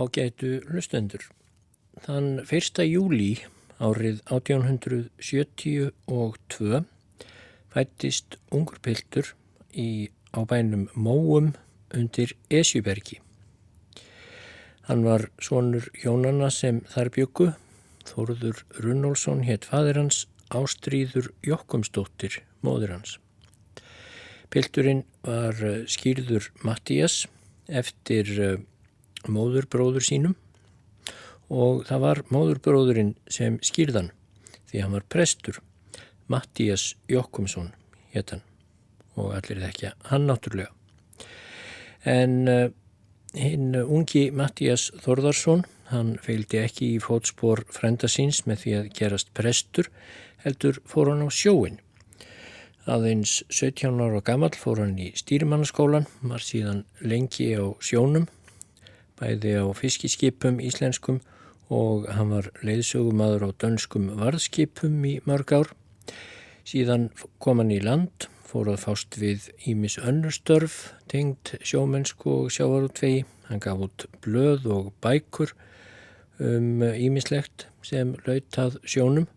Ágætu hlustendur. Þann 1. júli árið 1872 fættist ungur piltur í, á bænum Móum undir Esjubergi. Hann var sonur hjónana sem þar byggu, Þóruður Runnólfsson hétt fadir hans, Ástríður Jokkumsdóttir, móður hans. Pilturinn var eh, skýrður Mattías eftir eh, móðurbróður sínum og það var móðurbróðurinn sem skýrðan því hann var prestur. Mattías Jokkumsson héttan og allir þekkja hann náttúrulega en uh, hinn ungi Mattías Þorðarsson hann feildi ekki í fótspór frenda síns með því að gerast prestur heldur fór hann á sjóin aðeins 17 ára gammal fór hann í stýrimannaskólan var síðan lengi á sjónum bæði á fiskiskipum íslenskum og hann var leiðsögumadur á dönskum varðskipum í mörg ár. Síðan kom hann í land, fór að fást við Ímis önnustörf, tengt sjómennsku og sjávarútvegi. Hann gaf út blöð og bækur um Ímislegt sem lautað sjónum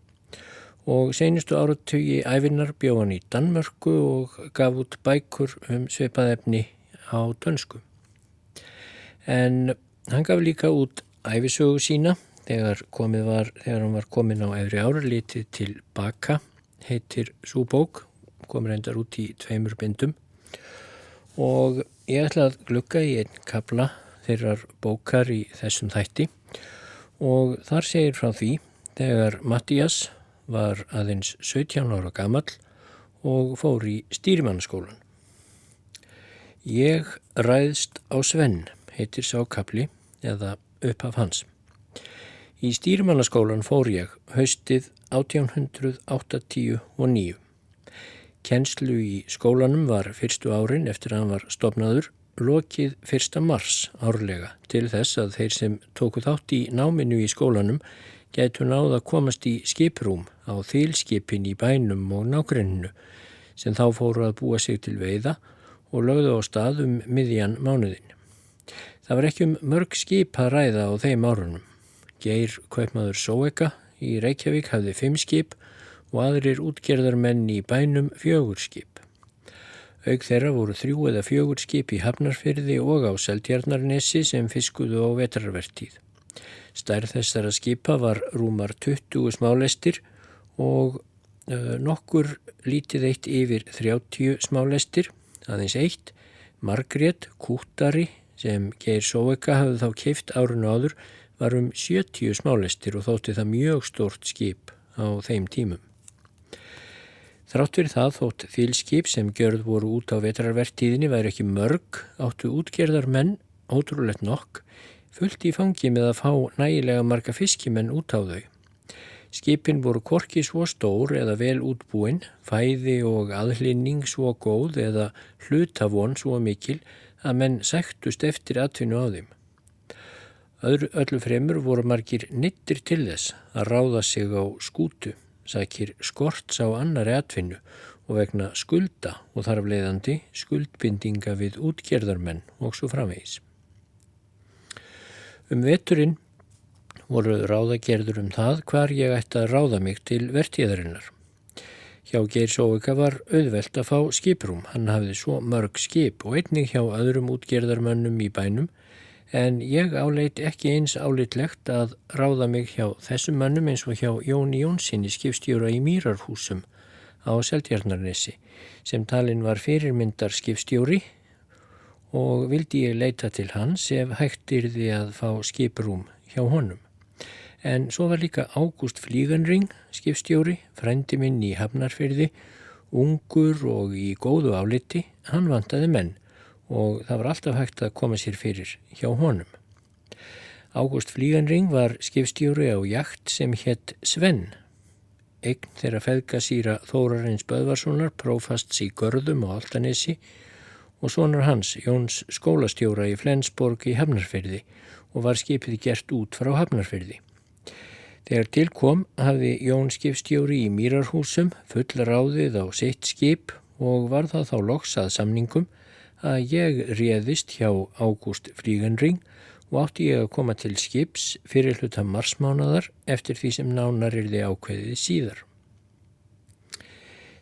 og senustu áratögi æfinnar bjóð hann í Danmörku og gaf út bækur um sveipaðefni á dönsku en hann gaf líka út æfisögu sína þegar, var, þegar hann var komin á efri ára litið til baka. Heitir Súbók kom reyndar út í tveimur bindum. Og ég ætla að glukka í einn kabla þeirrar bókar í þessum þætti. Og þar segir frá því þegar Mattías var aðeins 17 ára gammal og fór í stýrimannskólan. Ég ræðst á Svenn heitir sákapli eða upphaf hans. Í stýrimannaskólan fór ég haustið 1889. Kennslu í skólanum var fyrstu árin eftir að hann var stopnaður lokið 1. mars árlega til þess að þeir sem tóku þátt í náminu í skólanum getur náða að komast í skiprúm á þýlskipin í bænum og nákrenninu sem þá fóru að búa sig til veiða og lögðu á stað um miðjan mánuðin. Það var ekki um mörg skip að ræða á þeim árunum. Geir Kaupmaður Sóeka í Reykjavík hafði fimm skip og aðrir útgerðarmenn í bænum fjögur skip. Aug þeirra voru þrjú eða fjögur skip í Hafnarfyrði og á Seldjarnarnesi sem fiskuðu á vetrarvertíð. Stærð þessara skipa var rúmar 20 smálestir og uh, nokkur lítið eitt yfir 30 smálestir, aðeins eitt, Margrét, Kúttari, sem Geir Sóeka hafði þá keift árun áður var um 70 smálestir og þótti það mjög stort skip á þeim tímum. Þrátt fyrir það þótt þýlskip sem gjörð voru út á vetrarvertíðinni væri ekki mörg áttu útgerðar menn, ótrúlegt nokk, fullt í fangi með að fá nægilega marga fiskimenn út á þau. Skipin voru korki svo stór eða vel útbúin, fæði og aðlinning svo góð eða hlutavon svo mikil að menn sæktust eftir atvinnu á þeim. Öðru öllu fremur voru margir nittir til þess að ráða sig á skútu, sækir skorts á annari atvinnu og vegna skulda og þarf leiðandi skuldbindinga við útgerðarmenn og svo framvegis. Um veturinn voru ráðagerður um það hvar ég ætti að ráða mig til vertíðarinnar. Hjá Geir Sóvika var auðvelt að fá skiprúm. Hann hafði svo mörg skip og einnig hjá öðrum útgerðarmönnum í bænum en ég áleit ekki eins áleitlegt að ráða mig hjá þessum mönnum eins og hjá Jóni Jónssoni skipstjóra í Mýrarhúsum á Seldjarnarnesi sem talin var fyrirmyndar skipstjóri og vildi ég leita til hans ef hægt yrði að fá skiprúm hjá honum. En svo var líka Ágúst Flíganring, skipstjóri, frendi minn í Hafnarfyrði, ungur og í góðu áliti, hann vantaði menn og það var alltaf hægt að koma sér fyrir hjá honum. Ágúst Flíganring var skipstjóri á jakt sem hétt Svenn. Egn þeirra feðgasýra Þórarins Böðvarssonar prófast sí görðum á Altanesi og sonar hans, Jóns skólastjóra í Flensborg í Hafnarfyrði og var skipið gert út frá Hafnarfyrði. Þegar tilkom hafði Jón skipstjóri í Mýrarhúsum full ráðið á sitt skip og var það þá loksað samningum að ég réðist hjá Ágúst Fríganring og átti ég að koma til skips fyrir hluta marsmánadar eftir því sem nánar þið ákveðið síðar.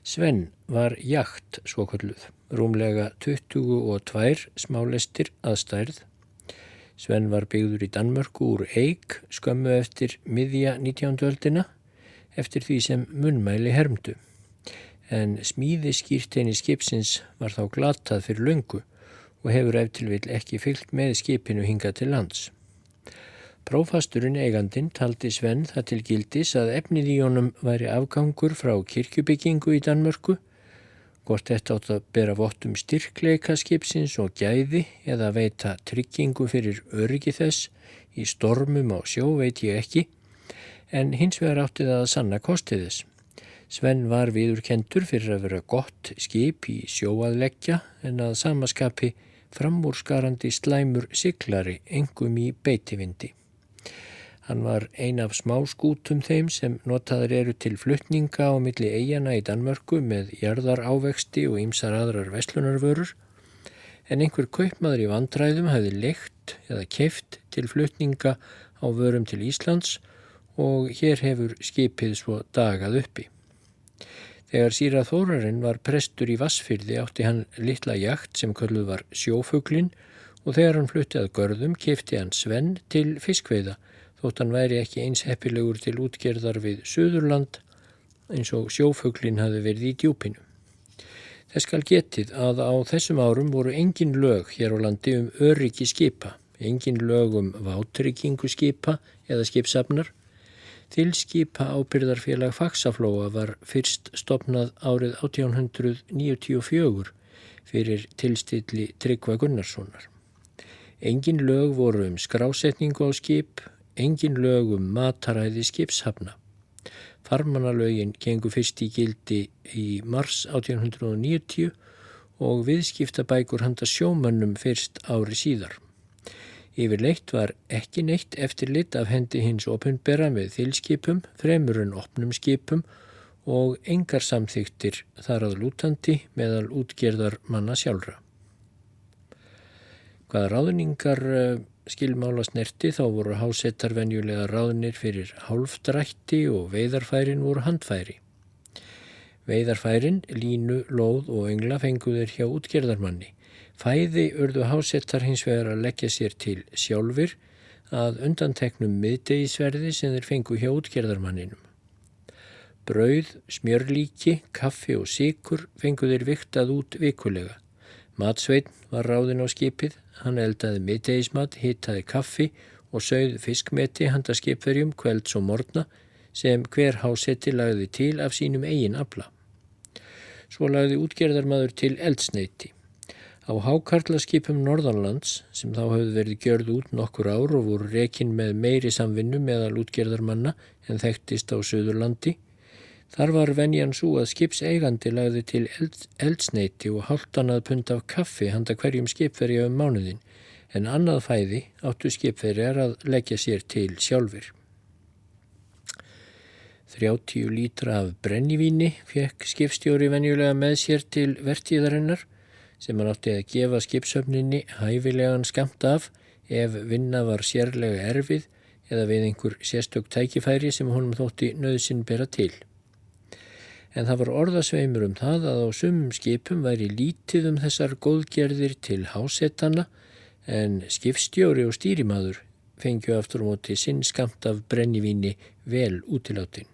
Sven var jakt svo kalluð, rúmlega 22 smálestir að stærð. Sven var byggður í Danmörku úr Eik skömmu eftir miðja 19. öldina eftir því sem munmæli hermdu en smíði skýrteini skipsins var þá glatað fyrir löngu og hefur eftir vil ekki fyllt með skipinu hinga til lands. Prófasturinn eigandin taldi Sven það til gildis að efnið í honum væri afgangur frá kirkjubyggingu í Danmörku, hvort þetta átt að bera vottum styrkleika skipsins og gæði eða veita tryggingu fyrir öryggi þess í stormum á sjó veit ég ekki, en hins vegar átti það að sanna kostið þess. Sven var viðurkendur fyrir að vera gott skip í sjóaðleggja en að samaskapi framúrskarandi slæmur siklari engum í beitivindi. Hann var ein af smá skútum þeim sem notaður eru til fluttninga á milli eigana í Danmörku með jarðar ávexti og ýmsar aðrar veslunarvörur en einhver kaupmaður í vandræðum hafi leikt eða keift til fluttninga á vörum til Íslands og hér hefur skipið svo dagað uppi. Þegar síra Þórarinn var prestur í Vassfyrði átti hann litla jakt sem kölluð var sjófuglin og þegar hann fluttið að görðum kefti hann Sven til fiskveiða þótt hann væri ekki eins heppilegur til útgerðar við Suðurland eins og sjófuglin hafi verið í djúpinu. Þess skal getið að á þessum árum voru engin lög hér á landi um öryggi skipa, engin lög um vátryggingu skipa eða skipsafnar Þilskipa ábyrðarfélag Faxaflóa var fyrst stopnað árið 1894 fyrir tilstilli Tryggva Gunnarssonar. Engin lög voru um skrásetningu á skip, engin lög um mataræði skipshafna. Farmanalögin gengur fyrst í gildi í mars 1890 og viðskiptabækur handa sjómannum fyrst ári síðar. Yfirleitt var ekki neitt eftirlit af hendi hins opinbera með þilskipum, fremur en opnum skipum og engar samþyktir þar að lútandi meðal útgerðar manna sjálfra. Hvaða ráðningar eh, skilmála snerti þá voru hásettar venjulega ráðnir fyrir hálfdrætti og veiðarfærin voru handfæri. Veiðarfærin, línu, lóð og engla fenguður hjá útgerðarmanni Fæði urðu hásettar hins vegar að leggja sér til sjálfur að undanteknum miðdegisverði sem þeir fengu hjá útgerðarmanninum. Brauð, smjörlíki, kaffi og síkur fengu þeir viktað út vikulega. Matsveitn var ráðin á skipið, hann eldaði miðdegismat, hittaði kaffi og sögð fiskmeti handa skipverjum kvelds og morgna sem hver hásetti lagði til af sínum eigin abla. Svo lagði útgerðarmadur til eldsneiti. Á hákarlaskipum Norðanlands sem þá hafði verið gjörð út nokkur ár og voru rekin með meiri samvinnu meðal útgerðarmanna en þekktist á Suðurlandi, þar var venjan svo að skipseigandi lagði til eld, eldsneiti og háltanað pund af kaffi handa hverjum skipverja um mánuðin en annað fæði áttu skipverjar að leggja sér til sjálfur. 30 lítra af brennivíni fekk skipstjóri venjulega með sér til vertíðarinnar sem hann átti að gefa skipsöfninni hæfilegan skamt af ef vinna var sérlega erfið eða við einhver sérstök tækifæri sem honum þótti nöðsinn bera til. En það var orðasveimur um það að á sumum skipum væri lítið um þessar góðgerðir til hásettana en skipstjóri og stýrimaður fengju aftur móti sinn skamt af brennivíni vel útiláttinn.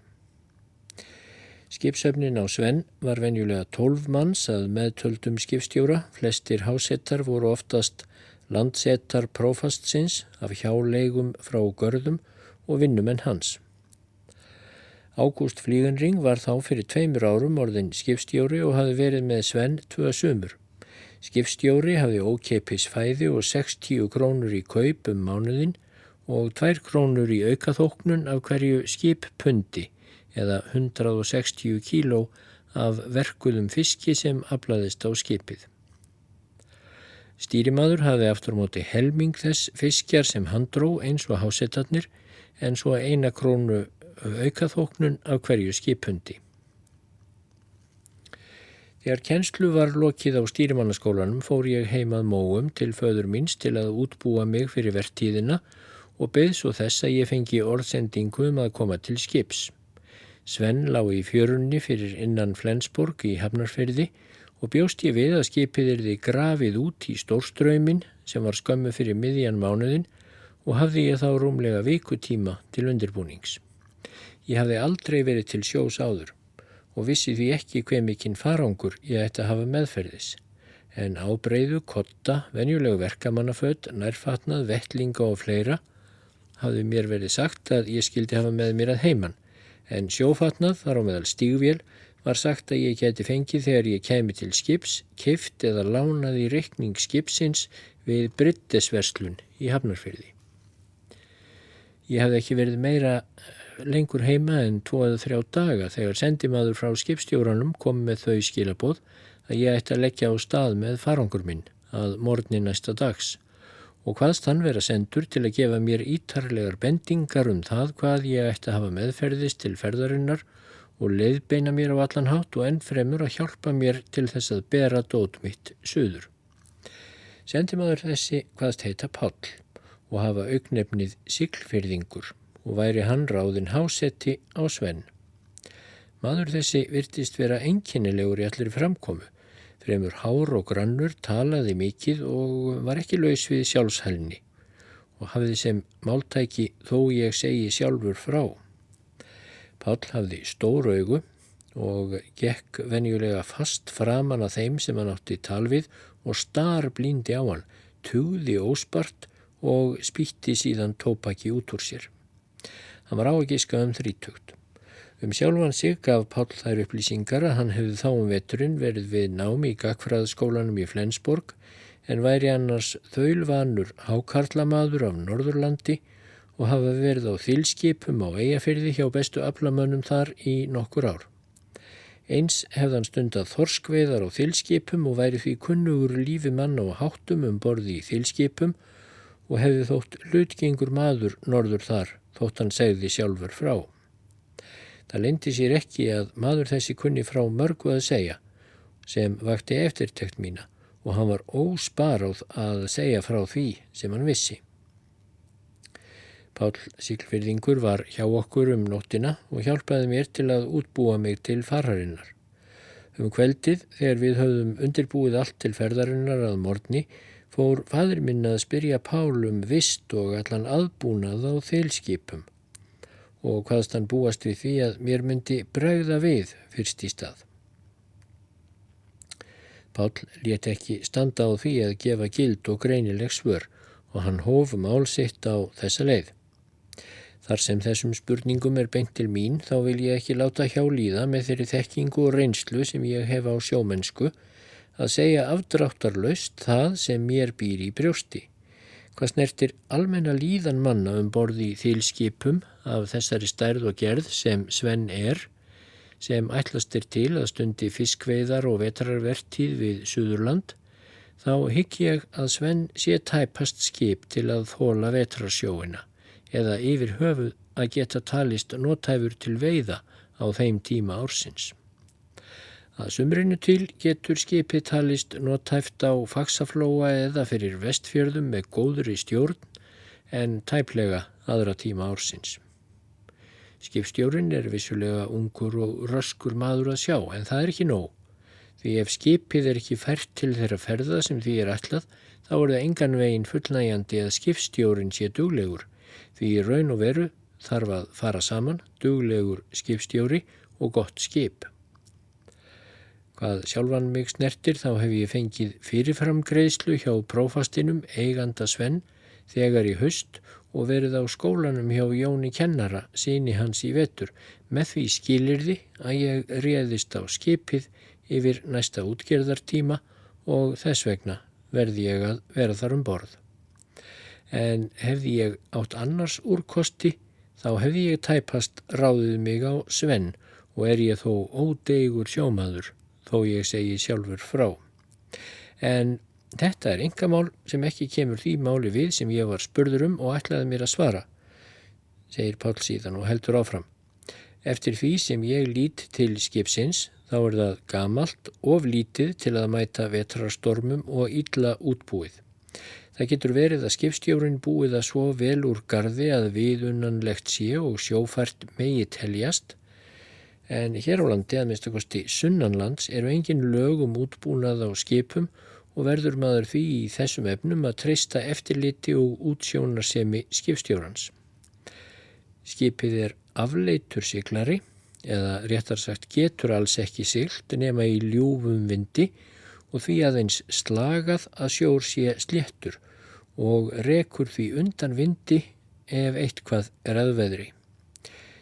Skipsöfnin á Sven var venjulega 12 manns að meðtöldum skipstjóra. Flestir hásettar voru oftast landsettar prófastsins af hjáleigum frá görðum og vinnumenn hans. Ágúst Flíganring var þá fyrir tveimur árum orðin skipstjóri og hafi verið með Sven tvö sömur. Skipstjóri hafi ókeipis fæði og 60 krónur í kaup um mánuðin og 2 krónur í aukaþóknun af hverju skippundi eða 160 kíló af verkuðum fiski sem aflaðist á skipið. Stýrimaður hafi aftur móti helming þess fiskjar sem hann dró eins og hásettarnir en svo eina krónu aukaþóknun af hverju skipundi. Þegar kennslu var lokið á stýrimannaskólanum fór ég heimað móum til föður míns til að útbúa mig fyrir vertíðina og beð svo þess að ég fengi orðsendingu um að koma til skips. Sven lá í fjörunni fyrir innan Flensborg í Hafnarferði og bjóst ég við að skipið er því grafið út í stórströymin sem var skömmu fyrir miðjan mánuðin og hafði ég þá rúmlega vikutíma til undirbúnings. Ég hafði aldrei verið til sjós áður og vissi því ekki hver mikinn farangur ég ætti að hafa meðferðis. En ábreyðu, kotta, venjulegu verkamannaföld, nærfatnað, vettlinga og fleira hafði mér verið sagt að ég skildi hafa með mér að heiman. En sjófatnað, þar á meðal stígvél, var sagt að ég geti fengið þegar ég kemi til skips, kift eða lánaði reikning skipsins við Brittesverslun í Hafnarfyrði. Ég hafði ekki verið meira lengur heima en tvo eða þrjá daga. Þegar sendimaður frá skipstjóranum kom með þau skilabóð að ég ætti að leggja á stað með farangur minn að morgni næsta dags. Og hvaðst hann vera sendur til að gefa mér ítarlegar bendingar um það hvað ég ætti að hafa meðferðist til ferðarinnar og leiðbeina mér á allan hátt og ennfremur að hjálpa mér til þess að bera dót mitt suður. Sendimaður þessi hvaðst heita Páll og hafa augnefnið Siglfyrðingur og væri hann ráðin hásetti á Svenn. Maður þessi virtist vera enkinnilegur í allir framkomu, fremur hár og grannur, talaði mikið og var ekki laus við sjálfshelni og hafði sem máltæki þó ég segi sjálfur frá. Pál hafði stór augu og gekk venjulega fast framan að þeim sem hann átti talvið og star blíndi á hann, tugði óspart og spýtti síðan tópaki út úr sér. Hann var á að gíska um þrítugt. Um sjálfan sig gaf Pál þær upplýsingar að hann hefði þá um veturinn verið við námi í gagfræðaskólanum í Flensborg en væri annars þaulvanur hákarlamaður af Norðurlandi og hafa verið á þilskipum á eigafyrði hjá bestu aflamönnum þar í nokkur ár. Eins hefðan stundað þorskveðar á þilskipum og væri því kunnugur lífi mann á háttum um borði í þilskipum og hefði þótt hlutgengur maður norður þar þótt hann segði sjálfur frá. Það lendi sér ekki að maður þessi kunni frá mörgu að segja sem vakti eftirtekt mína og hann var ósparáð að segja frá því sem hann vissi. Pál Síklfyrðingur var hjá okkur um nóttina og hjálpaði mér til að útbúa mig til farharinnar. Um kveldið, þegar við höfðum undirbúið allt til ferðarinnar að morgni, fór fadur minn að spyrja Pálum vist og allan aðbúnað á þeilskipum og hvaðst hann búast við því að mér myndi bregða við fyrst í stað. Pál létt ekki standa á því að gefa gild og greinileg svör og hann hófum álsitt á þessa leið. Þar sem þessum spurningum er beint til mín þá vil ég ekki láta hjá líða með þeirri þekkingu og reynslu sem ég hef á sjómennsku að segja afdráttarlaust það sem mér býr í brjósti. Hvað snertir almenna líðan manna um borði í þýlskipum af þessari stærð og gerð sem Sven er, sem ætlastir til að stundi fiskveiðar og vetrarvertíð við Suðurland, þá hygg ég að Sven sé tæpast skip til að þóla vetrarsjóina eða yfir höfuð að geta talist nótæfur til veiða á þeim tíma ársins. Að sumrinu til getur skipið talist notæft á faksaflóa eða fyrir vestfjörðum með góður í stjórn en tæplega aðra tíma ársins. Skipstjórin er vissulega ungur og röskur maður að sjá en það er ekki nóg. Því ef skipið er ekki fært til þeirra ferða sem því er allað þá er það engan veginn fullnægjandi að skipstjórin sé duglegur því raun og veru þarf að fara saman duglegur skipstjóri og gott skip. Hvað sjálfan mig snertir þá hef ég fengið fyrirframgreðslu hjá prófastinum eiganda Sven þegar í höst og verið á skólanum hjá Jóni Kennara, síni hans í vetur, með því skilirði að ég réðist á skipið yfir næsta útgerðartíma og þess vegna verði ég að vera þar um borð. En hefði ég átt annars úrkosti þá hefði ég tæpast ráðið mig á Sven og er ég þó ódegur sjómaður þó ég segi sjálfur frá. En þetta er yngamál sem ekki kemur því máli við sem ég var spurður um og ætlaði mér að svara, segir Pál síðan og heldur áfram. Eftir því sem ég lít til skipsins þá er það gamalt of lítið til að mæta vetrarstormum og illa útbúið. Það getur verið að skipstjórin búið að svo vel úr gardi að viðunnanlegt sé og sjófært megi teljast en hér á landi að minnstakosti sunnanlands eru engin lög um útbúnað á skipum og verður maður því í þessum efnum að treysta eftirliti og útsjónarsemi skipstjórans. Skipið er afleitur siglari eða réttar sagt getur alls ekki siglt nema í ljúfum vindi og því aðeins slagað að sjór sé sléttur og rekur því undan vindi ef eitthvað er aðveðri.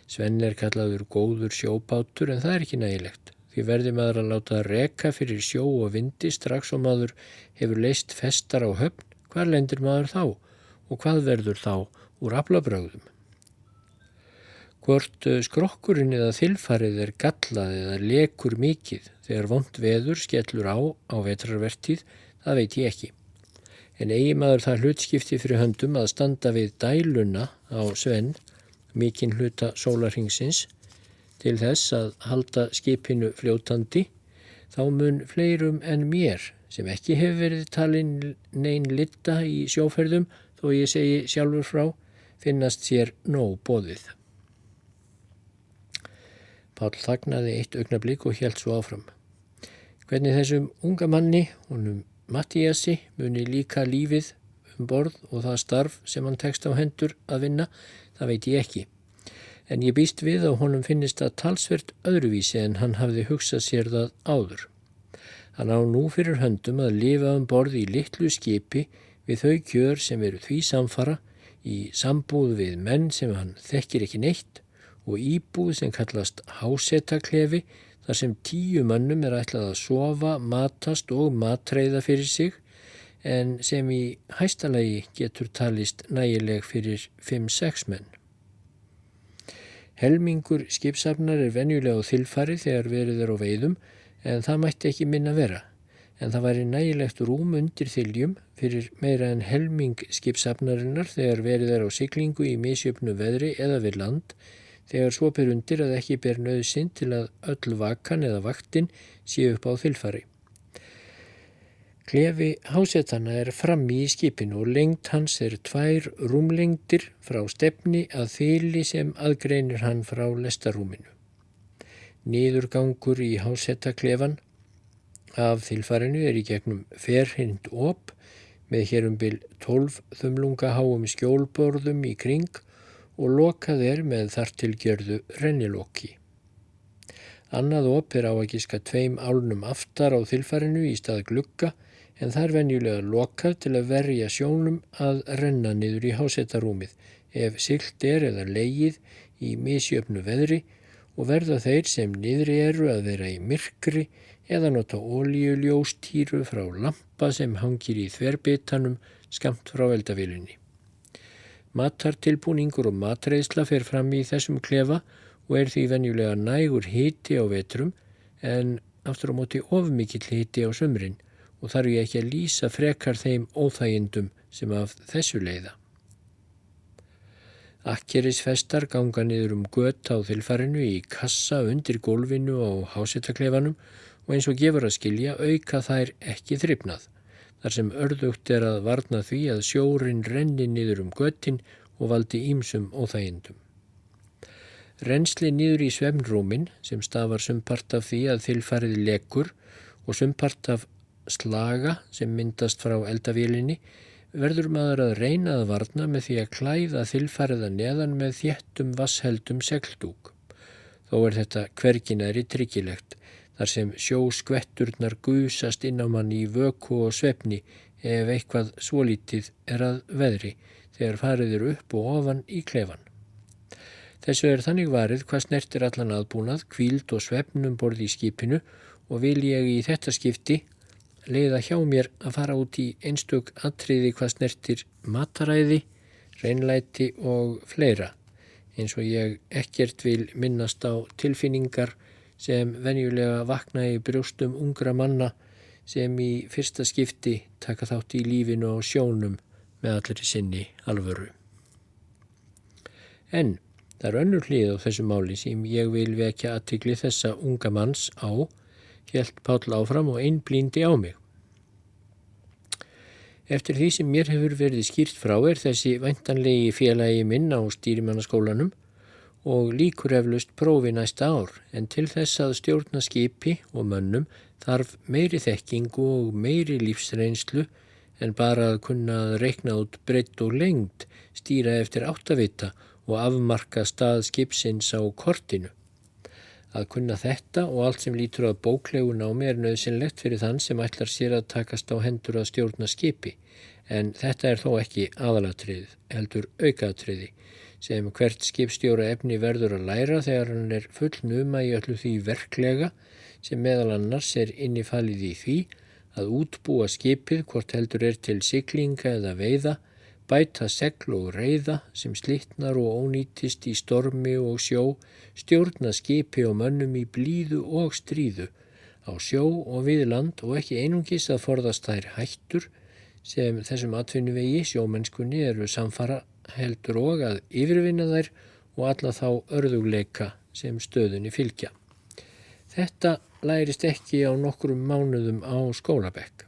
Svenn er kallaður góður sjóbátur en það er ekki nægilegt. Því verði maður að láta reka fyrir sjó og vindi strax og maður hefur leist festar á höfn, hvað lendir maður þá og hvað verður þá úr aflabröðum? Hvort eh, skrokkurinn eða þilfarið er gallað eða lekur mikið þegar vond veður skellur á á vetrarvertíð, það veit ég ekki. En eigi maður það hlutskipti fyrir höndum að standa við dæluna á Svenn, mikinn hluta sólarhingsins, til þess að halda skipinu fljótandi, þá mun fleirum en mér sem ekki hefur verið talin neyn litta í sjóferðum, þó ég segi sjálfur frá, finnast sér nóg bóðið. Pál þagnaði eitt augnablík og helt svo áfram. Hvernig þessum unga manni, honum Mattíasi, muni líka lífið um borð og það starf sem hann tekst á hendur að vinna, það veit ég ekki. En ég býst við að honum finnist að talsvert öðruvísi en hann hafði hugsað sér það áður. Hann á nú fyrir höndum að lifa um borð í litlu skipi við þau kjör sem eru því samfara í sambúð við menn sem hann þekkir ekki neitt og íbúð sem kallast hásetaklefi þar sem tíu mannum er ætlað að sofa, matast og matreiða fyrir sig en sem í hæstalagi getur talist nægileg fyrir 5-6 menn. Helmingur skipsafnar er venjulega á þilfari þegar verið er á veiðum en það mætti ekki minna vera en það væri nægilegt rúm undir þiljum fyrir meira en helming skipsafnarinnar þegar verið er á siglingu í misjöfnu veðri eða við land þegar svo ber undir að ekki ber nöðsinn til að öll vakan eða vaktin sé upp á þilfari. Klefi hásetana er frammi í skipinu og lengt hans er tvær rúmlengdir frá stefni að þýli sem aðgreinir hann frá lestarúminu. Nýðurgangur í hásettaklefan af þilfarinu er í gegnum ferhind op með hérum byl 12 þumlunga háum skjólborðum í kring og lokað er með þartilgjörðu rennilokki. Annað op er á að gíska tveim álnum aftar á þilfarinu í stað glukka en það er venjulega lokað til að verja sjónum að renna niður í hásettarúmið ef silt er eða leigið í misjöfnu veðri og verða þeir sem niðri eru að vera í myrkri eða nota ólíuljóstýru frá lampa sem hangir í þverbitanum skamt frá eldavilinni. Matartilbúningur og matreysla fer fram í þessum klefa og er því venjulega nægur hiti á vetrum en aftur á móti ofmikill hiti á sömrin og þarf ég ekki að lýsa frekar þeim óþægindum sem af þessu leiða. Akkerisfestar ganga niður um gött á þilfarinu í kassa undir gólfinu á hásettaklefanum og eins og gefur að skilja auka þær ekki þryfnað þar sem örðugt er að varna því að sjórin renni niður um göttin og valdi ímsum óþægindum. Rensli niður í svemnrúmin sem stafar sumpart af því að þilfarið lekur og sumpart af slaga sem myndast frá eldavílinni verður maður að reyna að varna með því að klæða þilfariða neðan með þéttum vassheldum segldúk. Þó er þetta hverginæri tryggilegt þar sem sjóskvetturnar gusast inn á mann í vöku og svefni ef eitthvað svolítið er að veðri þegar fariður upp og ofan í klefan. Þessu er þannig varið hvað snertir allan aðbúnað, kvíld og svefnum borði í skipinu og vil ég í þetta skipti leiða hjá mér að fara út í einstök atriði hvað snertir mataræði, reynlæti og fleira eins og ég ekkert vil minnast á tilfinningar sem venjulega vakna í brjóstum ungra manna sem í fyrsta skipti taka þátt í lífinu og sjónum með allir sinni alvöru. En Það er önnur hlið á þessu máli sem ég vil vekja aðtikli þessa unga manns á, helt Páll áfram og einblíndi á mig. Eftir því sem mér hefur verið skýrt frá er þessi væntanlegi félagi minn á stýrimannaskólanum og líkur eflust prófi næsta ár en til þess að stjórna skipi og mönnum þarf meiri þekkingu og meiri lífsreynslu en bara að kunna reikna út breytt og lengt, stýra eftir áttavita og afmarka stað skipsins á kortinu. Að kunna þetta og allt sem lítur að bóklegun á mér nöðsynlegt fyrir þann sem ætlar sér að takast á hendur að stjórna skipi, en þetta er þó ekki aðalatrið, heldur aukatriði, sem hvert skipstjóra efni verður að læra þegar hann er full numa í öllu því verklega sem meðal annars er innifalið í því að útbúa skipið hvort heldur er til siklinga eða veiða bæta segl og reyða sem slittnar og ónýtist í stormi og sjó, stjórna skipi og mönnum í blíðu og stríðu, á sjó og við land og ekki einungis að forðast þær hættur sem þessum atvinnuvegi sjómennskunni eru samfara heldur og að yfirvinna þær og alla þá örðugleika sem stöðunni fylgja. Þetta lærist ekki á nokkrum mánuðum á skólabekk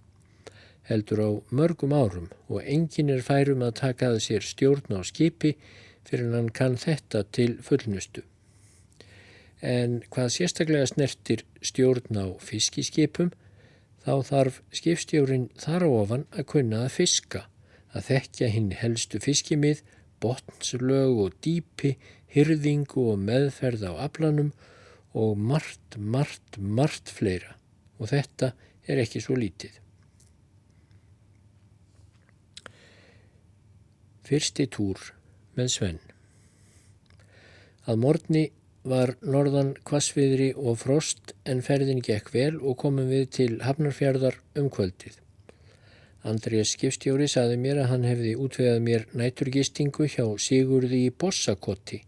heldur á mörgum árum og engin er færum að taka að sér stjórn á skipi fyrir hann kann þetta til fullnustu. En hvað sérstaklega snertir stjórn á fiskiskipum, þá þarf skipstjórin þar á ofan að kunna að fiska, að þekkja hinn helstu fiskimið, botnslög og dýpi, hyrðingu og meðferð á aflanum og margt, margt, margt fleira og þetta er ekki svo lítið. Fyrsti túr með Svenn. Að morgni var norðan kvassviðri og frost en ferðin gekk vel og komum við til Hafnarfjörðar um kvöldið. Andrés skipstjóri saði mér að hann hefði útvegað mér næturgistingu hjá Sigurði í Bossakoti,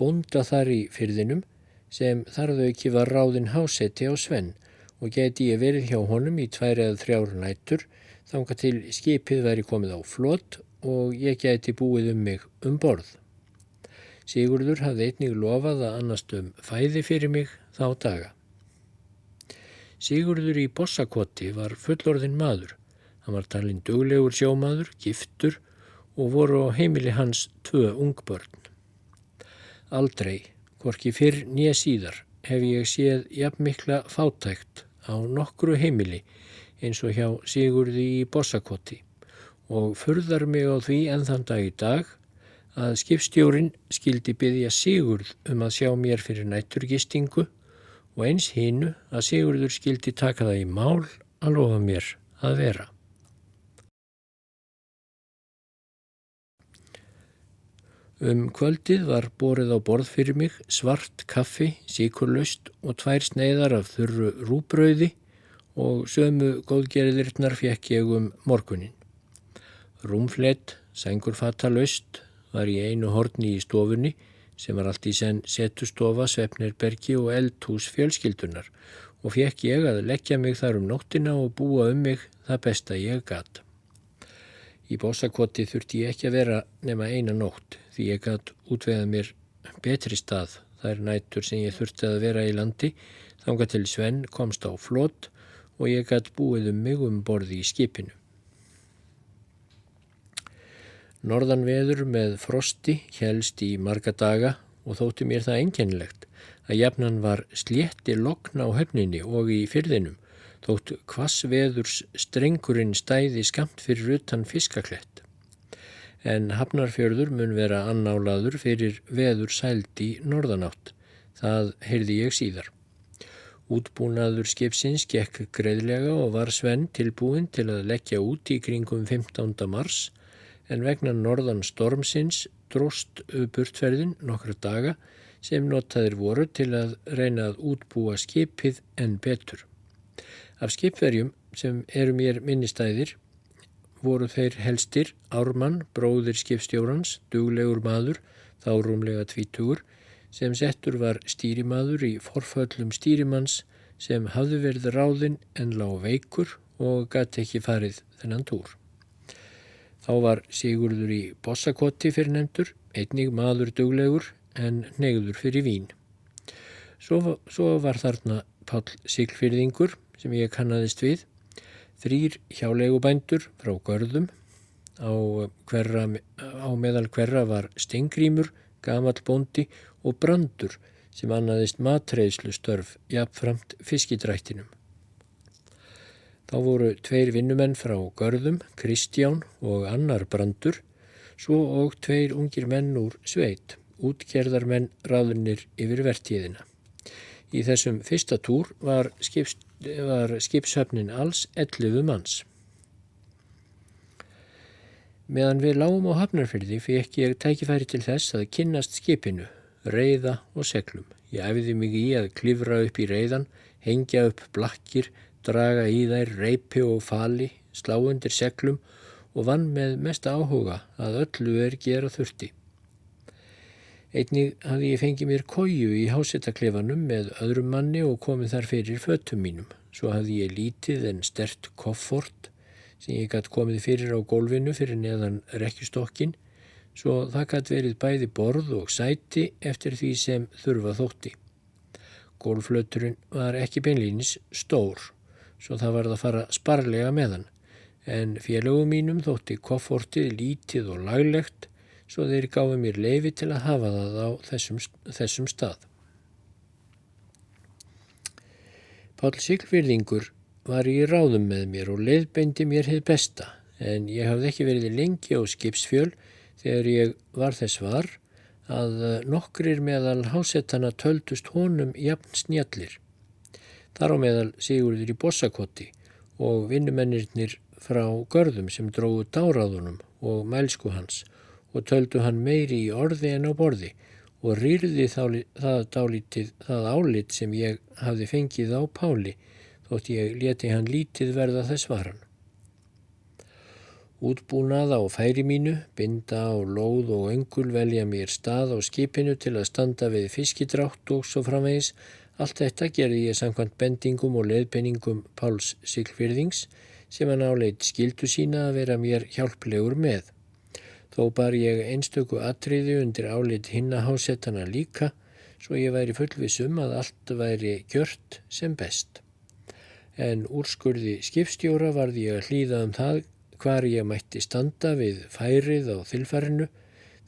búnda þar í fyrðinum sem þarðu ekki var ráðin hásetti á Svenn og geti ég verið hjá honum í tvær eða þrjár nætur þanga til skipið væri komið á flott og ég gæti búið um mig um borð. Sigurður hafði einnig lofað að annast um fæði fyrir mig þá daga. Sigurður í Bossakoti var fullorðin maður. Hann var talinn duglegur sjómaður, giftur og voru á heimili hans tvö ungbörn. Aldrei, hvorki fyrr nýja síðar, hef ég séð jafn mikla fátækt á nokkru heimili eins og hjá Sigurði í Bossakoti og furðar mig á því enn þann dag í dag að skipstjórin skildi byggja Sigurð um að sjá mér fyrir nætturgistingu og eins hinnu að Sigurður skildi taka það í mál að lofa mér að vera. Um kvöldið var borið á borð fyrir mig svart kaffi, síkurlaust og tvær sneiðar af þurru rúbröði og sömu góðgerðirnar fekk ég um morgunin. Rúmflett, sengurfata laust, var í einu horni í stofunni sem var allt í senn setustofa, svefnirbergi og eldhús fjölskyldunar og fekk ég að leggja mig þar um nóttina og búa um mig það besta ég gatt. Í bósakoti þurfti ég ekki að vera nema eina nótt því ég gatt útveðað mér betri stað þær nættur sem ég þurfti að vera í landi þánga til Svenn komst á flott og ég gatt búið um mig um borði í skipinu. Norðan veður með frosti helst í marga daga og þótti mér það enginlegt að jafnan var slétti lokna á höfninni og í fyrðinum þótt hvas veðurs strengurinn stæði skamt fyrir utan fiskaklett. En hafnarfjörður mun vera annálaður fyrir veður sældi norðanátt. Það heyrði ég síðar. Útbúnaður skipsins gekk greiðlega og var Svenn tilbúin til að leggja út í kringum 15. mars en vegna norðan stormsins dróst burtferðin nokkra daga sem notaðir voru til að reyna að útbúa skipið en betur. Af skipverjum sem eru mér minnistæðir voru þeir helstir Ármann, bróðir skipstjórans, duglegur maður, þá rúmlega tvítugur, sem settur var stýrimaður í forföllum stýrimanns sem hafði verið ráðinn en lág veikur og gæti ekki farið þennan túr. Þá var Sigurður í Bossakoti fyrir nefndur, einnig maður duglegur en negður fyrir vín. Svo, svo var þarna Pál Siglfyrðingur sem ég kannaðist við, þrýr hjálegubændur frá görðum, á, hverra, á meðal hverra var Stengrímur, Gamal Bóndi og Brandur sem annaðist matreðslu störf jafnframt fiskidrættinum. Þá voru tveir vinnumenn frá Görðum, Kristján og annar Brandur, svo og tveir ungir menn úr sveit, útgerðarmenn ráðunir yfir vertíðina. Í þessum fyrsta túr var, skips, var skipshöfnin alls 11 manns. Meðan við lágum á hafnarfyrði fekk ég tækifæri til þess að kynnast skipinu, reyða og seglum. Ég æfiði mig í að klifra upp í reyðan, hengja upp blakkir, draga í þær reypi og fali, slá undir seglum og vann með mesta áhuga að öllu er gera þurfti. Einnig hafði ég fengið mér kóju í hásettaklefanum með öðrum manni og komið þar fyrir föttum mínum. Svo hafði ég lítið en stert koffort sem ég gætt komið fyrir á gólfinu fyrir neðan rekkjustokkin svo það gætt verið bæði borð og sæti eftir því sem þurfa þótti. Gólflöturinn var ekki beinlýnis stór svo það var að fara sparlega með hann en félögum mínum þótti koffortið lítið og laglegt svo þeir gáði mér leifi til að hafa það á þessum, þessum stað. Pál Siglfyrðingur var í ráðum með mér og leiðbeindi mér hefð besta en ég hafði ekki verið lengi á skipsfjöl þegar ég var þess var að nokkrir meðal hásettana töldust honum jafn snjallir. Þar á meðal Sigurður í Bossakoti og vinnumennirnir frá görðum sem dróðu dáráðunum og mælsku hans og töldu hann meiri í orði en á borði og rýrði það dálítið það álit sem ég hafði fengið á Páli þótt ég leti hann lítið verða þess varan. Útbúnað á færi mínu, binda á lóð og öngul velja mér stað á skipinu til að standa við fiskidrátt og svo framvegis. Allt þetta gerði ég samkvæmt bendingum og leðpenningum Páls Siglfyrðings sem hann áleit skildu sína að vera mér hjálplegur með. Þó bar ég einstöku atriði undir álit hinnahásettana líka svo ég væri fullvisum að allt væri gjört sem best. En úrskurði skipstjóra varði ég að hlýða um það hvar ég mætti standa við færið á þilfarinu,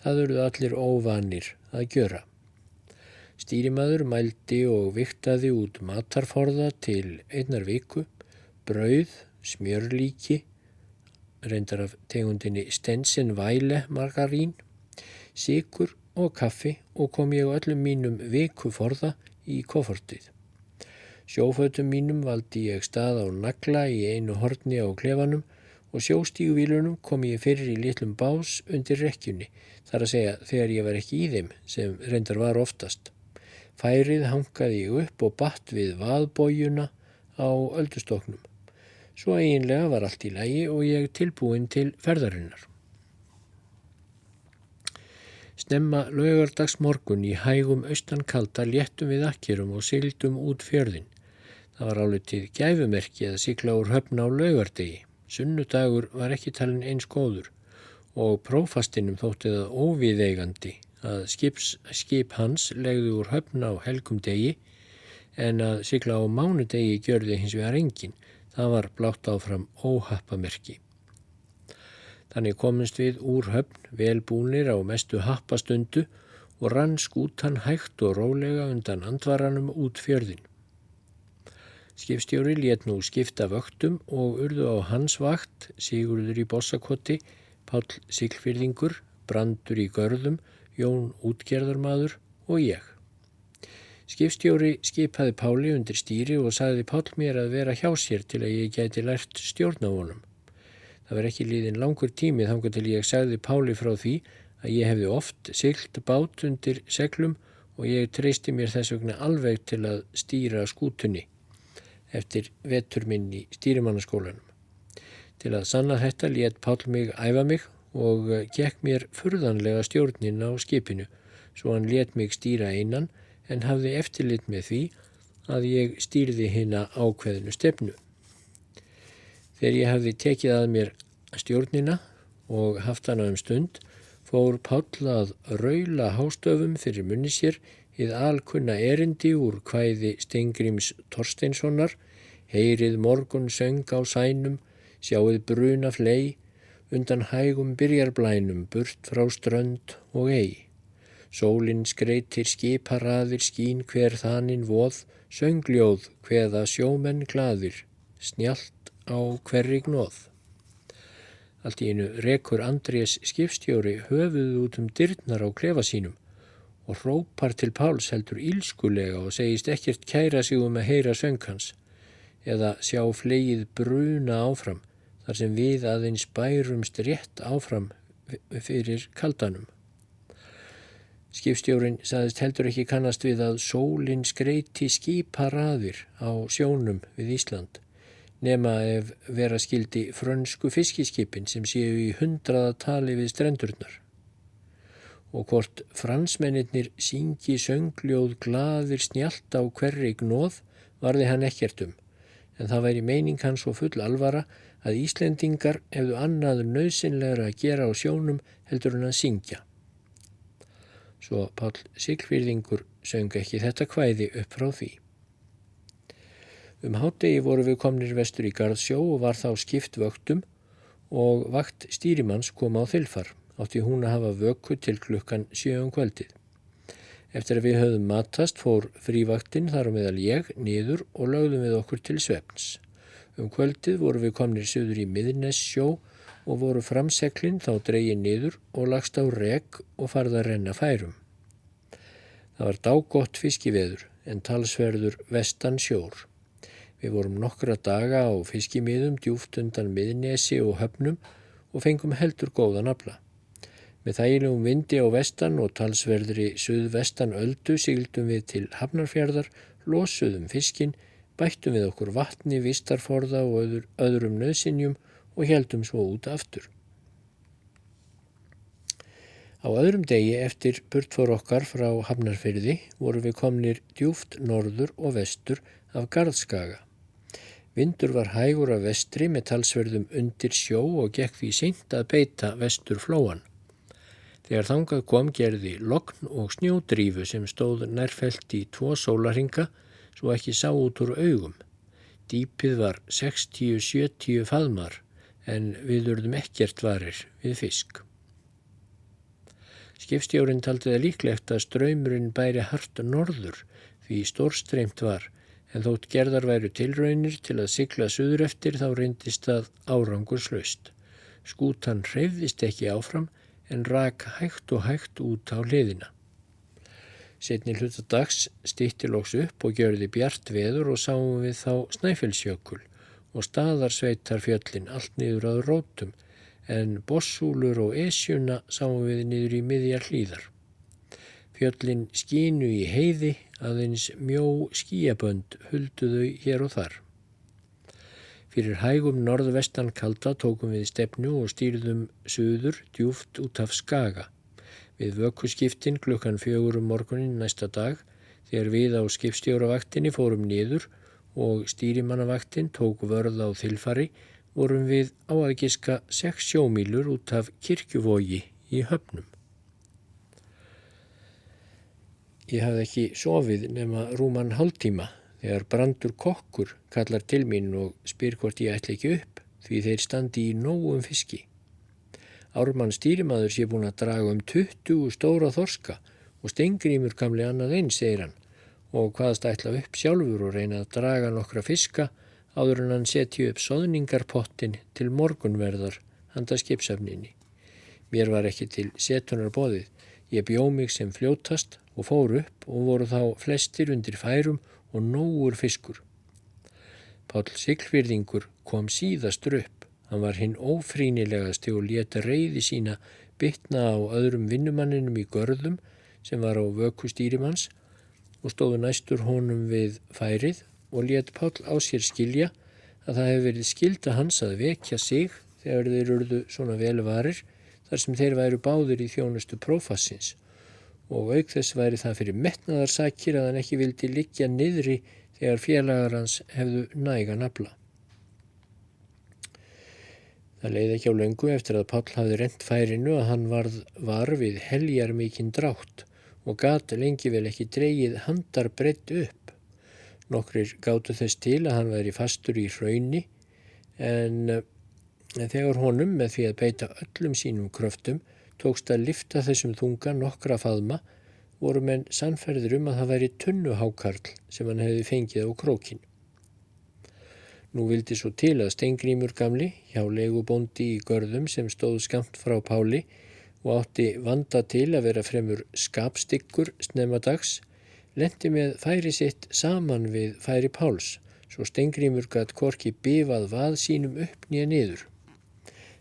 það eruð allir óvanir að gjöra. Stýrimaður mældi og viktaði út matarforða til einnar viku, brauð, smjörlíki, reyndar af tegundinni Stensen Væle margarín, sikur og kaffi og kom ég á öllum mínum viku forða í koffortið. Sjófötum mínum valdi ég stað á nagla í einu horni á klefanum og sjóstíguvílunum kom ég fyrir í litlum bás undir rekkjunni, þar að segja þegar ég var ekki í þeim sem reyndar var oftast. Færið hangaði ég upp og batt við vaðbójuna á öldustoknum. Svo eiginlega var allt í lægi og ég tilbúin til ferðarinnar. Snemma laugardagsmorgun í hægum austankalda léttum við akkerum og sildum út fjörðin. Það var álitið gæfumerki að sigla úr höfna á laugardegi. Sunnudagur var ekki talin eins góður og prófastinum þótti það óviðeigandi að skips, skip hans legði úr höfna á helgum degi en að sigla á mánudegi gjörði hins vegar enginn Það var blátt áfram óhappamerki. Þannig komist við úr höfn velbúnir á mestu happastundu og rann skútan hægt og rólega undan andvaranum út fjörðin. Skipstjóri létt nú skipta vöktum og urðu á hans vakt Sigurður í Bossakoti, Pál Siglfyrðingur, Brandur í Görðum, Jón Útgerðarmadur og ég. Skipstjóri skipaði Páli undir stýri og sagði Pál mér að vera hjá sér til að ég gæti lært stjórn á honum. Það var ekki líðin langur tími þangar til ég sagði Páli frá því að ég hefði oft siglt bát undir seglum og ég treysti mér þess vegna alveg til að stýra skútunni eftir vetur minn í stýrimannaskólanum. Til að sanna þetta létt Pál mig æfa mig og gekk mér furðanlega stjórnin á skipinu svo hann létt mig stýra einan en hafði eftirlit með því að ég stýrði hérna ákveðinu stefnu. Þegar ég hafði tekið að mér stjórnina og haft hana um stund, fór Páll að raula hástöfum fyrir munni sér íð alkunna erindi úr hvæði Stengrims Torsteinssonar, heyrið morgun söng á sænum, sjáuð bruna flei, undan hægum byrjarblænum burt frá strönd og ei. Sólinn skreitir skiparaðir skín hver þaninn voð, söngljóð hveða sjómenn gladir, snjált á hverri gnóð. Allt í einu rekur Andrés skipstjóri höfuð út um dyrnar á klefa sínum og hrópar til Páls heldur ílskulega og segist ekkert kæra sig um að heyra söngkans eða sjá flegið bruna áfram þar sem við aðeins bærumst rétt áfram fyrir kaldanum. Skipstjórin saðist heldur ekki kannast við að sólinn skreiti skiparaðir á sjónum við Ísland nema ef vera skildi frönsku fiskiskipin sem séu í hundraða tali við strendurnar. Og hvort fransmennir syngi söngljóð gladir snjált á hverri gnóð varði hann ekkert um, en það væri meining hans og full alvara að Íslendingar hefðu annað nöðsynlegra að gera á sjónum heldur hann að syngja. Svo Pál Sigfyrðingur söng ekki þetta kvæði upp frá því. Um hátegi voru við komnir vestur í Garðsjó og var þá skipt vöktum og vakt stýrimanns kom á þilfar. Átti hún að hafa vöku til klukkan sjöum kvöldið. Eftir að við höfðum matast fór frívaktinn þar á meðal ég niður og lögðum við okkur til svefns. Um kvöldið voru við komnir söður í miðnessjó og voru framseklinn þá dreyið niður og lagst á reg og farða að renna færum. Það var dágott fiskiveður en talsverður vestan sjór. Við vorum nokkra daga á fiskimiðum djúft undan miðnesi og höfnum og fengum heldur góðan afla. Með þægilegum vindi á vestan og talsverðri suðvestan öldu sigldum við til Hafnarfjörðar, losuðum fiskin, bættum við okkur vatni, vistarforða og öður, öðrum nöðsinjum og heldum svo út aftur. Á öðrum degi eftir burtfor okkar frá Hafnarfjörði voru við komnir djúft norður og vestur af Garðskaga. Vindur var hægur af vestri með talsverðum undir sjó og gekk því seint að beita vestur flóan. Þegar þangað kom gerði lokn og snjódrífu sem stóð nærfælt í tvo sólaringa svo ekki sá út úr augum. Dýpið var 60-70 faðmar en við urðum ekkert varir við fisk. Skipstjórin taldi það líklegt að ströymurinn bæri hart norður því stórstreimt var en þótt gerðar væru tilraunir til að sigla suður eftir þá reyndist það árangur slöst. Skútan hreyfðist ekki áfram en rak hægt og hægt út á hliðina. Setni hluta dags stýtti lóks upp og gjörði bjart veður og sáum við þá snæfellsjökul og staðarsveitar fjöllin allt niður að rótum en bossúlur og esjuna sáum við niður í miðjar hlýðar. Fjöllin skínu í heiði aðeins mjó skíabönd hulduðu hér og þar. Fyrir hægum norðvestan kalda tókum við stefnu og stýrðum suður djúft út af skaga. Við vökkuskiptin klukkan fjögur um morgunin næsta dag þegar við á skipstjóravaktinni fórum niður og stýrimannavaktin tók vörð á þilfari vorum við á að giska 6 sjómílur út af kirkjuvogi í höfnum. Ég hafði ekki sofið nema rúman hálftíma þegar brandur kokkur kallar til mín og spyr hvort ég ætla ekki upp því þeir standi í nógum fiski. Ármann stýrimaður sé búin að draga um 20 stóra þorska og stengrimur kamli annað einn, segir hann, og hvaðast ætla upp sjálfur og reyna að draga nokkra fiska áður en hann setji upp soðningarpottin til morgunverðar handa skipsafninni. Mér var ekki til setunar bóðið. Ég bjó mig sem fljótast og fór upp og voru þá flestir undir færum og nógur fiskur. Pál Siglfyrðingur kom síðastur upp. Hann var hinn ófrínilegasti og leta reyði sína bytna á öðrum vinnumanninum í görðum sem var á vöku stýrimanns og stóðu næstur honum við færið og let Pál á sér skilja að það hefði verið skilda hans að vekja sig þegar þeir urðu svona velvarir þar sem þeir væru báður í þjónustu prófassins og auk þess væri það fyrir metnaðarsakir að hann ekki vildi liggja niðri þegar félagar hans hefðu næga nafla. Það leiði ekki á löngu eftir að Páll hafði rent færinu að hann varð var við heljar mikinn drátt og gat lengi vel ekki dreyið handar breytt upp. Nokkrir gáttu þess til að hann væri fastur í hrauni en þegar honum með því að beita öllum sínum kröftum tókst að lifta þessum þunga nokkra faðma voru menn sannferðir um að það væri tunnuhákarl sem hann hefði fengið á krókin. Nú vildi svo til að Steingrímur gamli hjá legubóndi í görðum sem stóð skamt frá Páli og átti vanda til að vera fremur skapstykkur snemmadags, lendi með færi sitt saman við færi Páls, svo Steingrímur gætt korki bifað vað sínum upp nýja niður.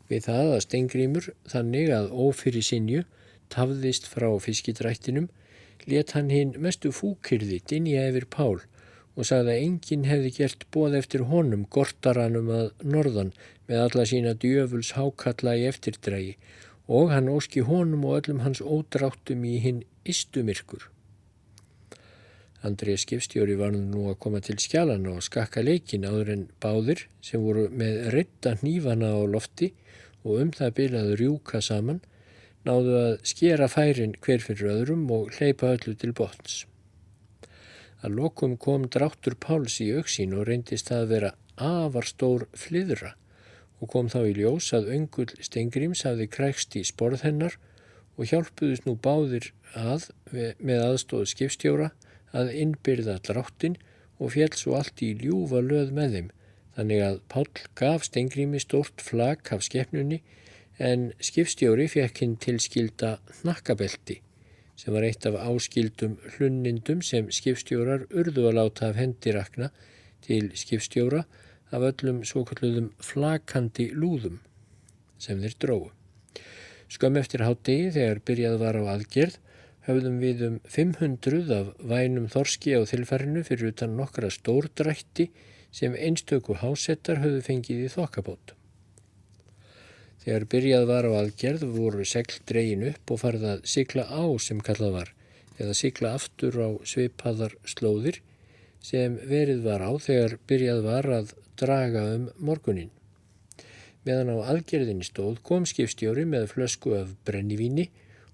Við það að Steingrímur, þannig að ófyrir sinju, tafðist frá fiskidrættinum, let hann hinn mestu fúkyrði dinja yfir Pál og sagði að enginn hefði gert bóð eftir honum gortaranum að norðan með alla sína djöfuls hákalla í eftirdrægi og hann óski honum og öllum hans ódráttum í hinn istumirkur. Andrið skipstjóri var nú að koma til skjálana og skakka leikin áður en báðir sem voru með reytta hnífana á lofti og um það byrjaði rjúka saman náðu að skera færin hver fyrir öðrum og hleypa öllu til botns. Að lokum kom dráttur Páls í auksin og reyndist það að vera afar stór flyðra. Og kom þá í ljós að öngull Stengrims hafði krækst í sporð hennar og hjálpuðist nú báðir að með aðstóð skipstjóra að innbyrða dráttin og fjell svo allt í ljúfa löð með þeim. Þannig að Pál gaf Stengrimi stórt flak af skeppnunni en skipstjóri fekk hinn tilskilda nakkabelti sem var eitt af áskildum hlunnindum sem skipstjórar urðu að láta af hendirakna til skipstjóra af öllum svo kalluðum flakandi lúðum sem þeir dróðu. Skömm eftir hátegi þegar byrjað var á aðgerð höfðum við um 500 af vænum þorski á þilfærinu fyrir utan nokkra stórdrætti sem einstöku hásettar höfðu fengið í þokkabót. Þegar byrjað var á aðgerð voru segl dreyin upp og farið að sigla á sem kallað var eða sigla aftur á sveipaðar slóðir sem verið var á þegar byrjað var að draga um morgunin. Meðan á aðgerðinni stóð kom skipstjóri með flösku af brennivíni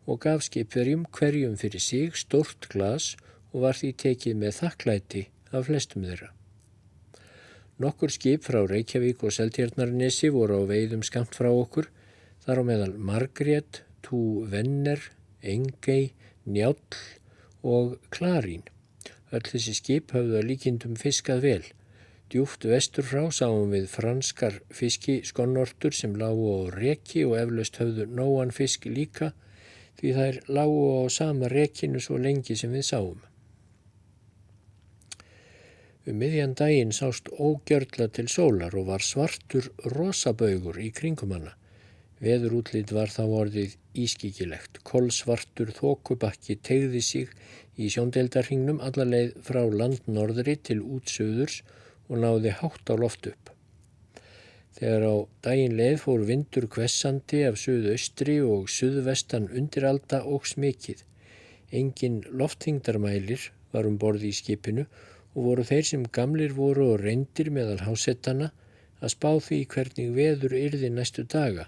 og gaf skipverjum hverjum fyrir sig stort glas og var því tekið með þakklæti af flestum þeirra. Nokkur skip frá Reykjavík og Seltjarnarnesi voru á veiðum skamt frá okkur, þar á meðal Margrét, Tú Venner, Engei, Njáll og Klarín. Öll þessi skip hafðu að líkindum fiskað vel. Djúft vestur frá sáum við franskar fiskiskonnortur sem lágu á reki og eflaust hafðu nóan fisk líka því þær lágu á sama rekinu svo lengi sem við sáum. Um miðjan daginn sást ógjörla til sólar og var svartur rosabaugur í kringum hana. Veður útlýtt var þá orðið ískikilegt. Kolsvartur þókubakki tegði sig í sjóndeldarhingnum allarleið frá landnorðri til útsöðurs og náði hátt á loft upp. Þegar á daginn leið fór vindur kvessandi af söðu-austri og söðu-vestan undiralda og smikið. Engin lofthingdarmælir var um borði í skipinu og voru þeir sem gamlir voru og reyndir meðal hásettana að spá því hvernig veður yrði næstu daga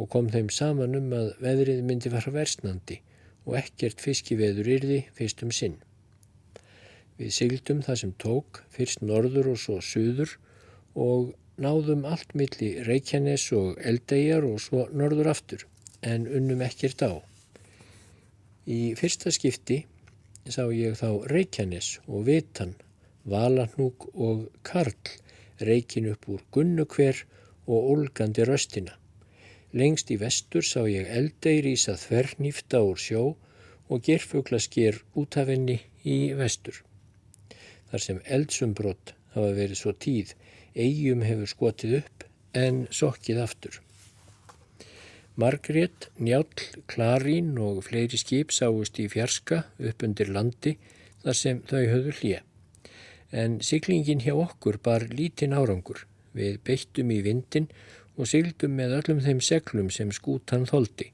og kom þeim saman um að veðrið myndi fara versnandi og ekkert fiskiveður yrði fyrst um sinn. Við sygldum það sem tók, fyrst norður og svo suður og náðum allt milli Reykjanes og Eldegjar og svo norður aftur en unnum ekkert á. Í fyrsta skipti sá ég þá Reykjanes og Vitan Valahnúk og Karl reikin upp úr gunnukver og olgandi röstina. Lengst í vestur sá ég eldeir ísa þvernýfta úr sjó og gerfugla sker út af henni í vestur. Þar sem eldsumbrott hafa verið svo tíð, eigum hefur skotið upp en sokkið aftur. Margrét, Njál, Klarín og fleiri skip sáust í fjarska upp undir landi þar sem þau höfðu hlið en siglingin hjá okkur bar lítinn árangur. Við beittum í vindin og sildum með öllum þeim seglum sem skútan þóldi,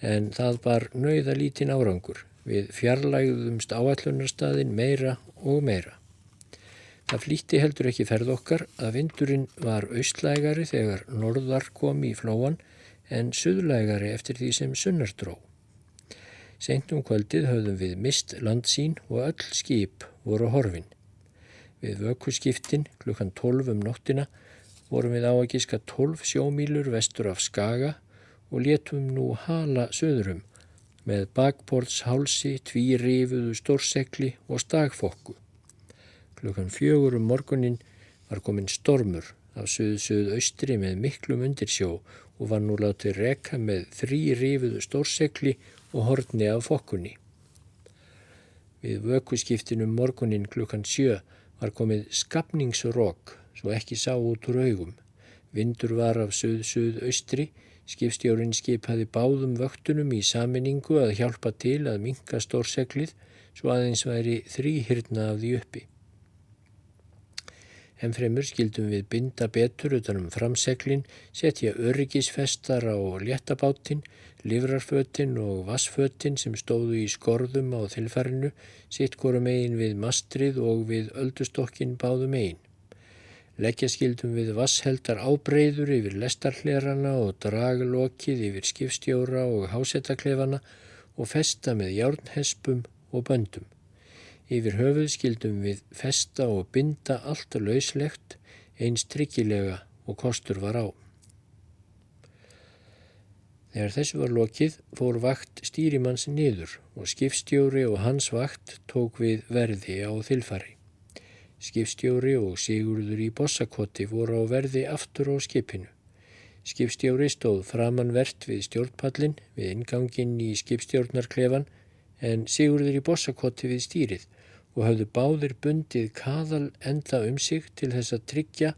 en það bar nauða lítinn árangur. Við fjarlægðumst áallunarstaðin meira og meira. Það flýtti heldur ekki ferð okkar að vindurinn var austlægari þegar norðar kom í flóan en suðlægari eftir því sem sunnar dró. Seint um kvöldið höfðum við mist landsín og öll skip voru horfin. Við vökkuskiptin klukkan 12 um nóttina vorum við á að gíska 12 sjómílur vestur af Skaga og létum nú hala söðurum með bakborðshálsi, tvírifuðu stórsekli og stagfokku. Klukkan fjögur um morgunin var komin stormur af söðu-söðu austri með miklum undirsjó og var nú látið reka með þrý rifuðu stórsekli og hortni af fokkunni. Við vökuskiptinum morgunin klukkan sjö var komið skapningsrók svo ekki sá út úr augum. Vindur var af söðu-söðu austri, skipstjórin skipaði báðum vöktunum í saminningu að hjálpa til að minka stórseklið svo aðeins væri þrýhyrna af því uppi. Ennfremur skildum við binda betur utanum framseglin, setja öryggisfestar á léttabáttin, livrarfötin og vassfötin sem stóðu í skorðum á þilfarinu, sitt korum eigin við mastrið og við öldustokkin báðum eigin. Leggja skildum við vassheldar ábreyður yfir lestarhlerana og draglokið yfir skipstjóra og hásettaklefana og festa með járnhespum og böndum. Yfir höfuð skildum við festa og binda allt lauslegt eins tryggilega og kostur var á. Þegar þessu var lokið fór vakt stýrimanns niður og skipstjóri og hans vakt tók við verði á þilfari. Skipstjóri og Sigurður í bossakoti voru á verði aftur á skipinu. Skipstjóri stóð framanvert við stjórnpallin við ingangin í skipstjórnarklefan en Sigurður í bossakoti við stýrið og hafðu báðir bundið kaðal enda um sig til þess að tryggja,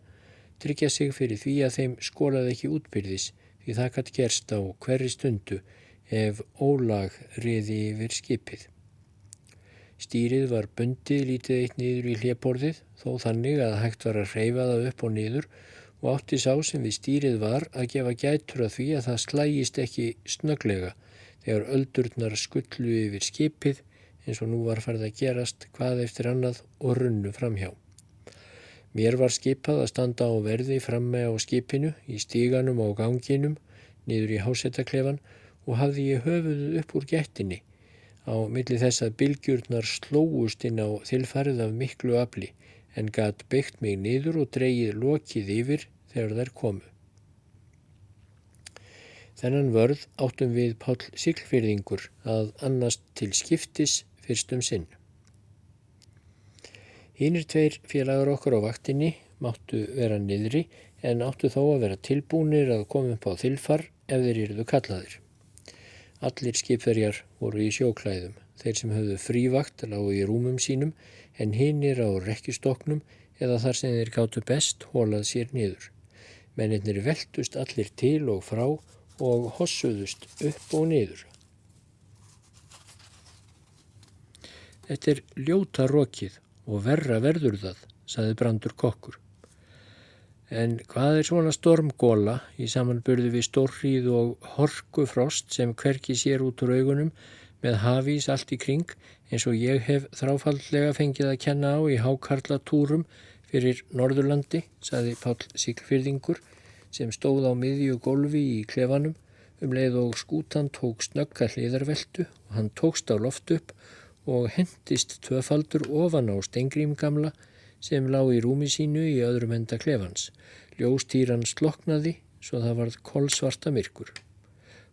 tryggja sig fyrir því að þeim skólaði ekki útbyrðis því það gætt gerst á hverri stundu ef ólag riði yfir skipið. Stýrið var bundið lítið eitt niður í hliðborðið þó þannig að hægt var að reyfa það upp og niður og átti sá sem við stýrið var að gefa gætur að því að það slægist ekki snöglega þegar öldurnar skullu yfir skipið eins og nú var farið að gerast hvað eftir annað og runnu framhjá. Mér var skipað að standa á verði framme á skipinu, í stíganum og ganginum, niður í hásettaklefan og hafði ég höfuðu upp úr gettinni á milli þess að bylgjurnar slóust inn á þilfarið af miklu afli en gatt byggt mig niður og dreyið lokið yfir þegar þær komu. Þennan vörð áttum við Pál Siglfyrðingur að annast til skiptis fyrstum sinn. Hínir tveir félagar okkur á vaktinni máttu vera niðri en áttu þó að vera tilbúinir að koma upp á þilfar ef þeir eruðu kallaðir. Allir skipverjar voru í sjóklæðum, þeir sem höfðu frívakt lágu í rúmum sínum en hinnir á rekkistoknum eða þar sem þeir gáttu best hólað sér niður. Mennir veldust allir til og frá og hossuðust upp og niður. Þetta er ljóta rokið og verra verður það, saði brandur kokkur. En hvað er svona stormgóla í samanburði við stórrið og horkufrost sem hverki sér út úr augunum með hafís allt í kring eins og ég hef þráfallega fengið að kenna á í hákarlatúrum fyrir Norðurlandi, saði Pál Siglfyrðingur sem stóð á miðju gólfi í klefanum um leið og skútan tók snögga hliðarveldu og hann tókst á loft upp og hendist tvöfaldur ofan á Stengrím gamla sem lág í rúmi sínu í öðrum enda klefans. Ljóstýran sloknaði svo það varð kolsvarta myrkur.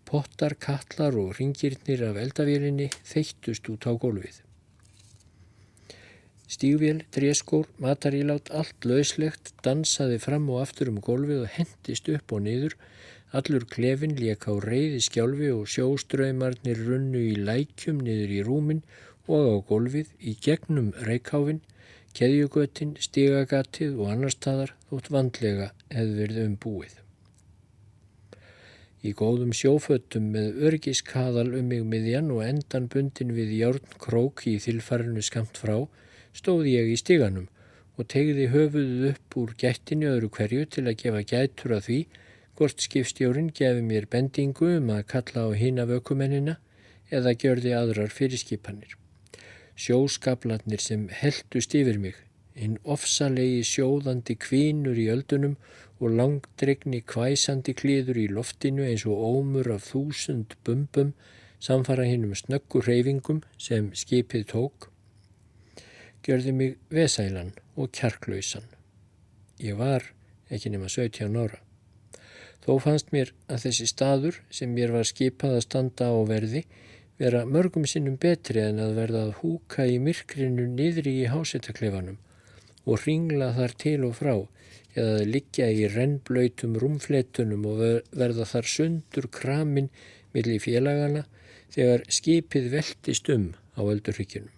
Pottar, kallar og ringirnir af eldavélinni þeittust út á gólfið. Stígvél, dréskór, matarílát, allt lauslegt dansaði fram og aftur um gólfið og hendist upp og niður. Allur klefin lék á reyði skjálfi og sjóströymarnir runnu í lækjum niður í rúmin og á gólfið í gegnum reykháfin, keðjugötin, stigagatið og annar staðar þótt vandlega hefði verið umbúið. Í góðum sjóföttum með örgiskaðal um mig miðjan og endan bundin við járn krók í þilfarinu skamt frá stóði ég í stiganum og tegði höfuðuð upp úr gættinu öðru hverju til að gefa gættur að því hvort skipstjórin gefi mér bendingu um að kalla á hina vökumennina eða gjörði aðrar fyrirskipanir. Sjóskablarnir sem heldust yfir mig inn ofsalegi sjóðandi kvínur í öldunum og langdregni kvæsandi klíður í loftinu eins og ómur af þúsund bumbum samfara hinnum snöggur reyfingum sem skipið tók, gjörði mig vesælan og kjarklausan. Ég var ekki nema 17 ára. Þó fannst mér að þessi staður sem mér var skipað að standa á verði vera mörgum sinnum betri en að verða að húka í myrkrinu niðri í hásettaklefanum og ringla þar til og frá eða að liggja í rennblöytum rúmfletunum og verða þar sundur kramin millir félagana þegar skipið veldist um á öldurryggjunum.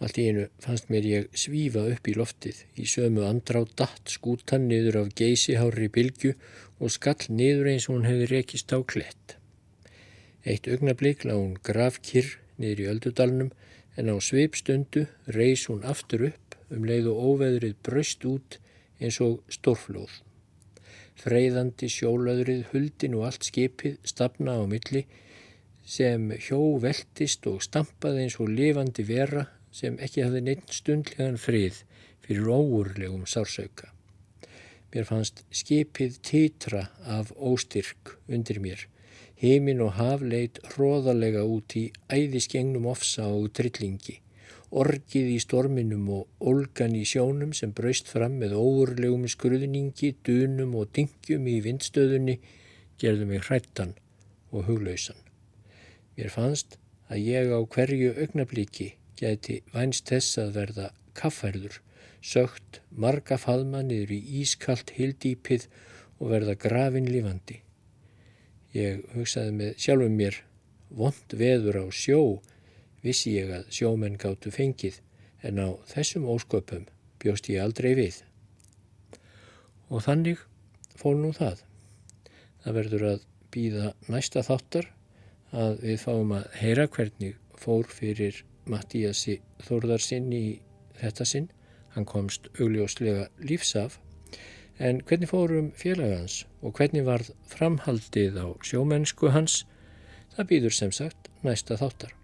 Allt í einu fannst mér ég svífa upp í loftið í sömu andrá datt skútan niður af geysihári bylgu og skall niður eins og hún hefði rekist á klett. Eitt augnablík lá hún grafkirr niður í öldudalnum en á sveipstundu reys hún aftur upp um leið og óveðrið braust út eins og stórflóð. Freyðandi sjólöðrið huldin og allt skipið stafna á milli sem hjó veltist og stampaði eins og lifandi vera sem ekki hafði neitt stundlegan frið fyrir óurlegum sársauka. Mér fannst skipið titra af óstyrk undir mér. Heimin og haf leit hróðalega út í æðisgengnum ofsa og trillingi orgið í storminum og olgan í sjónum sem braust fram með óurlegum skruðningi, dunum og dingjum í vindstöðunni gerðu mig hrættan og huglausan. Mér fannst að ég á hverju augnabliki geti vænst þess að verða kaffærður, sögt marga faðma niður í ískalt hildýpið og verða grafin lífandi. Ég hugsaði með sjálfum mér, vond veður á sjó vissi ég að sjómenn gáttu fengið en á þessum ósköpum bjóst ég aldrei við. Og þannig fór nú það. Það verður að býða næsta þáttar að við fáum að heyra hvernig fór fyrir Mattíasi Þórðarsinn í þetta sinn. Hann komst augljóslega lífsaf en hvernig fórum félagans og hvernig varð framhaldið á sjómennsku hans það býður sem sagt næsta þáttar.